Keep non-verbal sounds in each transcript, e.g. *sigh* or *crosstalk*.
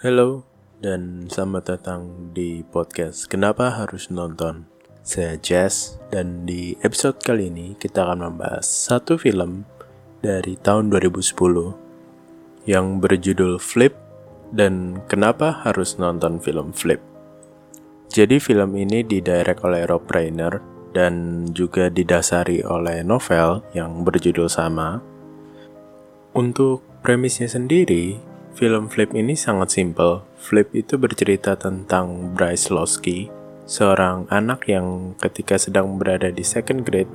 Halo dan selamat datang di podcast Kenapa Harus Nonton. Saya Jess dan di episode kali ini kita akan membahas satu film dari tahun 2010 yang berjudul Flip dan kenapa harus nonton film Flip. Jadi film ini didirect oleh Rob Reiner dan juga didasari oleh novel yang berjudul sama. Untuk premisnya sendiri, film Flip ini sangat simpel. Flip itu bercerita tentang Bryce Losky, seorang anak yang ketika sedang berada di second grade,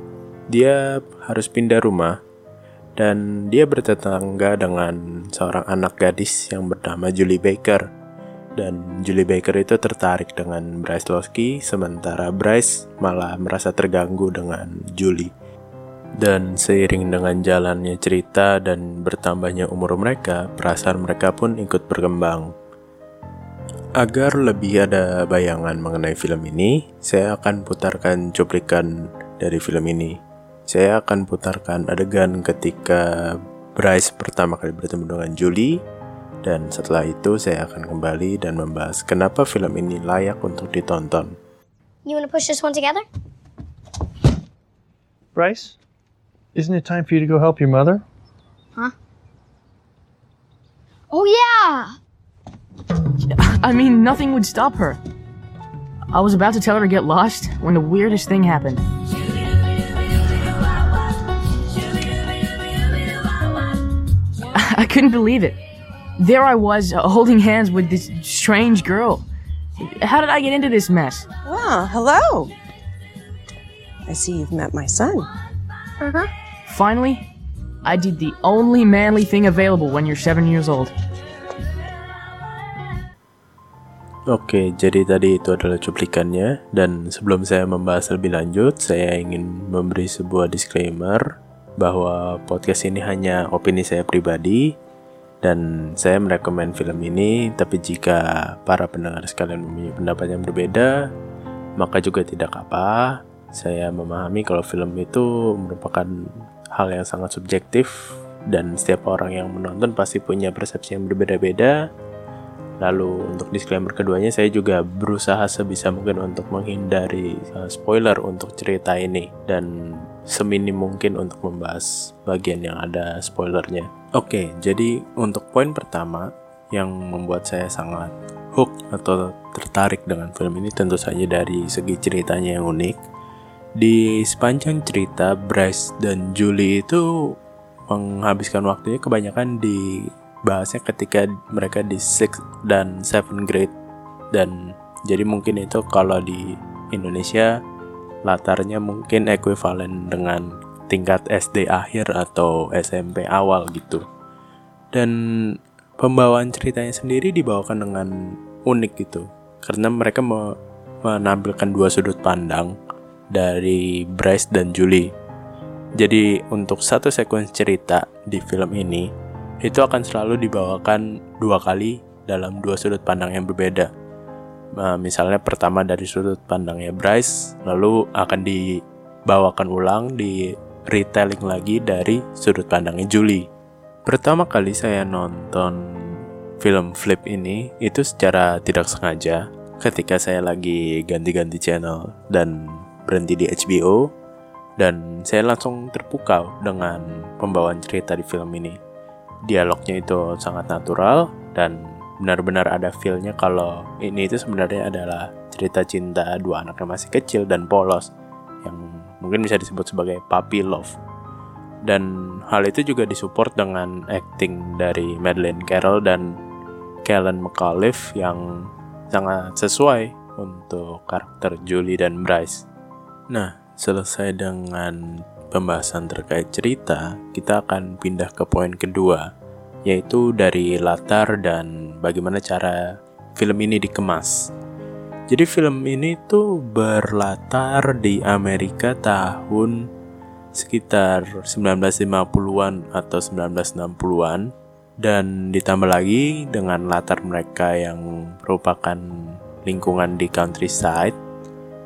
dia harus pindah rumah dan dia bertetangga dengan seorang anak gadis yang bernama Julie Baker dan Julie Baker itu tertarik dengan Bryce Losky, sementara Bryce malah merasa terganggu dengan Julie. Dan seiring dengan jalannya cerita dan bertambahnya umur mereka, perasaan mereka pun ikut berkembang. Agar lebih ada bayangan mengenai film ini, saya akan putarkan cuplikan dari film ini. Saya akan putarkan adegan ketika Bryce pertama kali bertemu dengan Julie dan setelah itu saya akan kembali dan membahas kenapa film ini layak untuk ditonton. You want to push this one together? Bryce, isn't it time for you to go help your mother? Huh? Oh yeah. I mean, nothing would stop her. I was about to tell her to get lost when the weirdest thing happened. *laughs* I couldn't believe it. There I was, uh, holding hands with this strange girl. How did I get into this mess? Ah, hello. I see you've met my son. Uh-huh. Finally, I did the only manly thing available when you're seven years old. Oke, jadi tadi itu adalah cuplikannya. Dan sebelum saya membahas lebih lanjut, saya ingin memberi sebuah disclaimer bahwa podcast ini hanya opini saya pribadi dan saya merekomend film ini. Tapi jika para pendengar sekalian mempunyai pendapat yang berbeda maka juga tidak apa saya memahami kalau film itu merupakan hal yang sangat subjektif dan setiap orang yang menonton pasti punya persepsi yang berbeda-beda Lalu untuk disclaimer keduanya saya juga berusaha sebisa mungkin untuk menghindari uh, spoiler untuk cerita ini dan seminim mungkin untuk membahas bagian yang ada spoilernya. Oke, jadi untuk poin pertama yang membuat saya sangat hook atau tertarik dengan film ini tentu saja dari segi ceritanya yang unik. Di sepanjang cerita Bryce dan Julie itu menghabiskan waktunya kebanyakan di bahasnya ketika mereka di 6 dan 7 grade. Dan jadi mungkin itu kalau di Indonesia latarnya mungkin ekuivalen dengan tingkat SD akhir atau SMP awal gitu. Dan pembawaan ceritanya sendiri dibawakan dengan unik gitu. Karena mereka menampilkan dua sudut pandang dari Bryce dan Julie jadi untuk satu sekuens cerita di film ini itu akan selalu dibawakan dua kali dalam dua sudut pandang yang berbeda. Nah, misalnya pertama dari sudut pandangnya Bryce, lalu akan dibawakan ulang di retelling lagi dari sudut pandangnya Julie. Pertama kali saya nonton film Flip ini itu secara tidak sengaja ketika saya lagi ganti-ganti channel dan berhenti di HBO dan saya langsung terpukau dengan pembawaan cerita di film ini dialognya itu sangat natural dan benar-benar ada feelnya kalau ini itu sebenarnya adalah cerita cinta dua anak yang masih kecil dan polos yang mungkin bisa disebut sebagai puppy love dan hal itu juga disupport dengan acting dari Madeleine Carroll dan Kellen McAuliffe yang sangat sesuai untuk karakter Julie dan Bryce. Nah, selesai dengan pembahasan terkait cerita, kita akan pindah ke poin kedua, yaitu dari latar dan bagaimana cara film ini dikemas. Jadi film ini tuh berlatar di Amerika tahun sekitar 1950-an atau 1960-an dan ditambah lagi dengan latar mereka yang merupakan lingkungan di countryside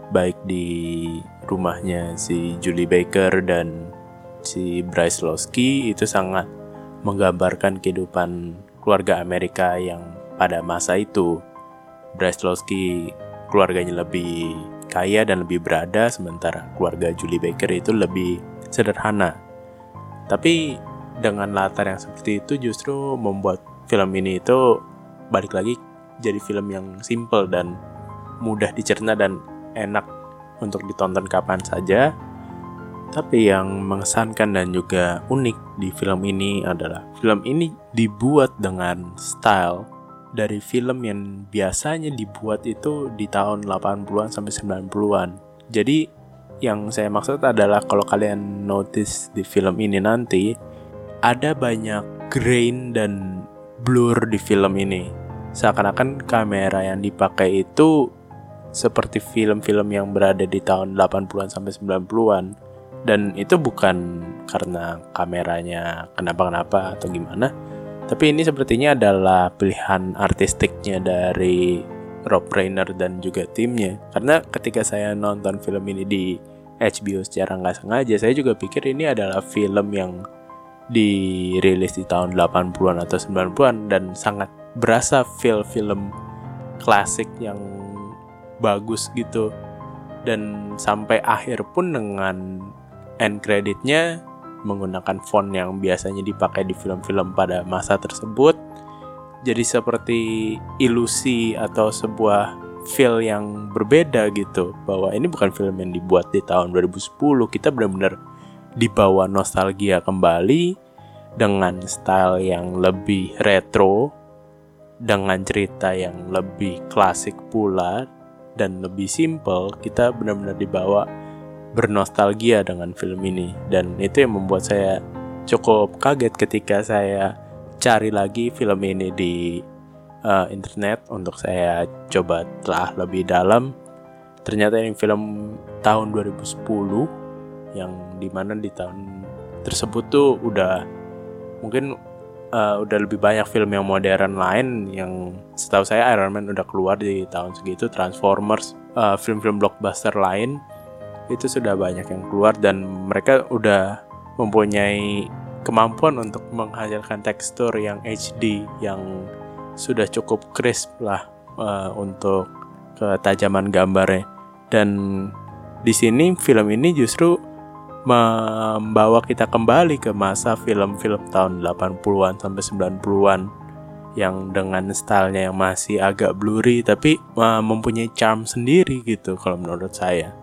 baik di rumahnya si Julie Baker dan si Bryce Losky itu sangat menggambarkan kehidupan keluarga Amerika yang pada masa itu. Breslowski keluarganya lebih kaya dan lebih berada, sementara keluarga Julie Baker itu lebih sederhana. Tapi dengan latar yang seperti itu justru membuat film ini itu balik lagi jadi film yang simple dan mudah dicerna dan enak untuk ditonton kapan saja. Tapi yang mengesankan dan juga unik di film ini adalah film ini dibuat dengan style dari film yang biasanya dibuat itu di tahun 80-an sampai 90-an. Jadi yang saya maksud adalah kalau kalian notice di film ini nanti ada banyak grain dan blur di film ini. Seakan-akan kamera yang dipakai itu seperti film-film yang berada di tahun 80-an sampai 90-an dan itu bukan karena kameranya kenapa-kenapa atau gimana tapi ini sepertinya adalah pilihan artistiknya dari Rob Reiner dan juga timnya. Karena ketika saya nonton film ini di HBO secara nggak sengaja saya juga pikir ini adalah film yang dirilis di tahun 80-an atau 90-an dan sangat berasa feel film klasik yang bagus gitu. Dan sampai akhir pun dengan end creditnya menggunakan font yang biasanya dipakai di film-film pada masa tersebut jadi seperti ilusi atau sebuah feel yang berbeda gitu bahwa ini bukan film yang dibuat di tahun 2010 kita benar-benar dibawa nostalgia kembali dengan style yang lebih retro dengan cerita yang lebih klasik pula dan lebih simple kita benar-benar dibawa bernostalgia dengan film ini. Dan itu yang membuat saya cukup kaget ketika saya cari lagi film ini di uh, internet untuk saya coba. Telah lebih dalam. Ternyata ini film tahun 2010 yang di mana di tahun tersebut tuh udah mungkin uh, udah lebih banyak film yang modern lain yang setahu saya Iron Man udah keluar di tahun segitu Transformers uh, film-film blockbuster lain itu sudah banyak yang keluar dan mereka udah mempunyai kemampuan untuk menghasilkan tekstur yang HD yang sudah cukup crisp lah uh, untuk ketajaman gambarnya. Dan di sini film ini justru membawa kita kembali ke masa film-film tahun 80-an sampai 90-an yang dengan stylenya yang masih agak blurry tapi uh, mempunyai charm sendiri gitu kalau menurut saya.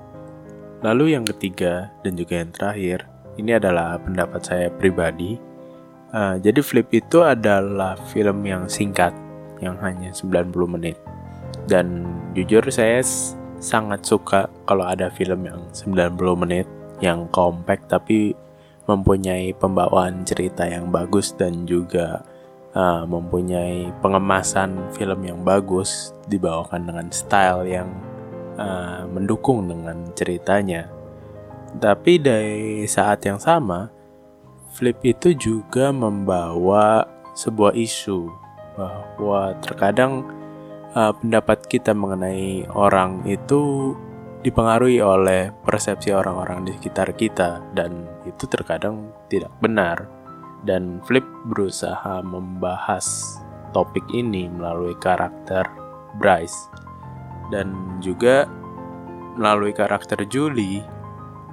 Lalu yang ketiga dan juga yang terakhir, ini adalah pendapat saya pribadi. Uh, jadi Flip itu adalah film yang singkat, yang hanya 90 menit. Dan jujur saya sangat suka kalau ada film yang 90 menit, yang kompak tapi mempunyai pembawaan cerita yang bagus dan juga uh, mempunyai pengemasan film yang bagus dibawakan dengan style yang uh, mendukung dengan ceritanya. Tapi dari saat yang sama, Flip itu juga membawa sebuah isu bahwa terkadang uh, pendapat kita mengenai orang itu dipengaruhi oleh persepsi orang-orang di sekitar kita dan itu terkadang tidak benar. Dan Flip berusaha membahas topik ini melalui karakter Bryce dan juga melalui karakter Julie,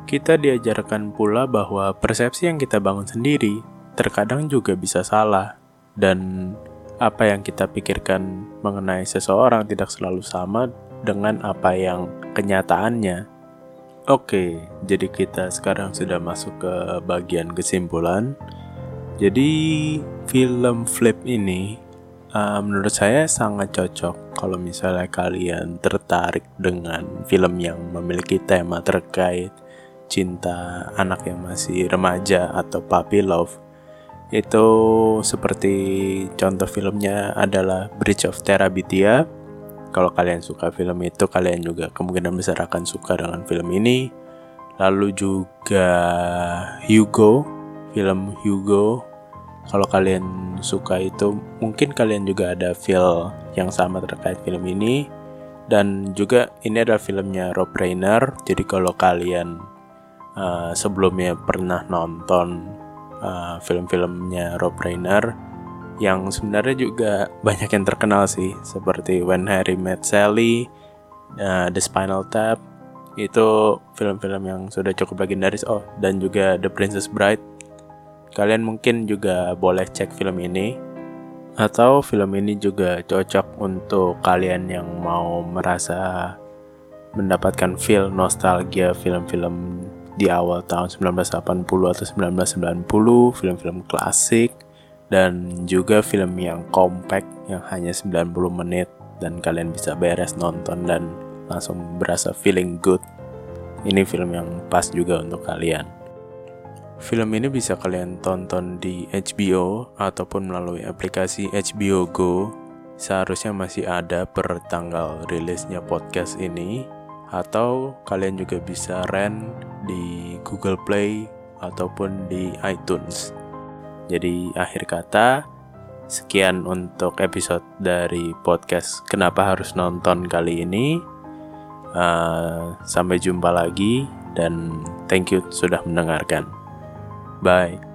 kita diajarkan pula bahwa persepsi yang kita bangun sendiri terkadang juga bisa salah dan apa yang kita pikirkan mengenai seseorang tidak selalu sama dengan apa yang kenyataannya. Oke, jadi kita sekarang sudah masuk ke bagian kesimpulan. Jadi film Flip ini uh, menurut saya sangat cocok kalau misalnya kalian tertarik dengan film yang memiliki tema terkait cinta anak yang masih remaja atau puppy love itu seperti contoh filmnya adalah Bridge of Terabithia kalau kalian suka film itu kalian juga kemungkinan besar akan suka dengan film ini. Lalu juga Hugo film Hugo. Kalau kalian suka itu mungkin kalian juga ada feel yang sama terkait film ini. Dan juga ini adalah filmnya Rob Reiner. Jadi kalau kalian uh, sebelumnya pernah nonton uh, film-filmnya Rob Reiner yang sebenarnya juga banyak yang terkenal sih seperti When Harry Met Sally, uh, The Spinal Tap. Itu film-film yang sudah cukup legendaris. Oh dan juga The Princess Bride. Kalian mungkin juga boleh cek film ini. Atau film ini juga cocok untuk kalian yang mau merasa mendapatkan feel nostalgia film-film di awal tahun 1980 atau 1990 film-film klasik dan juga film yang compact yang hanya 90 menit dan kalian bisa beres nonton dan langsung berasa feeling good. Ini film yang pas juga untuk kalian. Film ini bisa kalian tonton di HBO ataupun melalui aplikasi HBO Go. Seharusnya masih ada per tanggal rilisnya podcast ini atau kalian juga bisa rent di Google Play ataupun di iTunes. Jadi akhir kata, sekian untuk episode dari podcast Kenapa Harus Nonton kali ini. Uh, sampai jumpa lagi dan thank you sudah mendengarkan. Bye.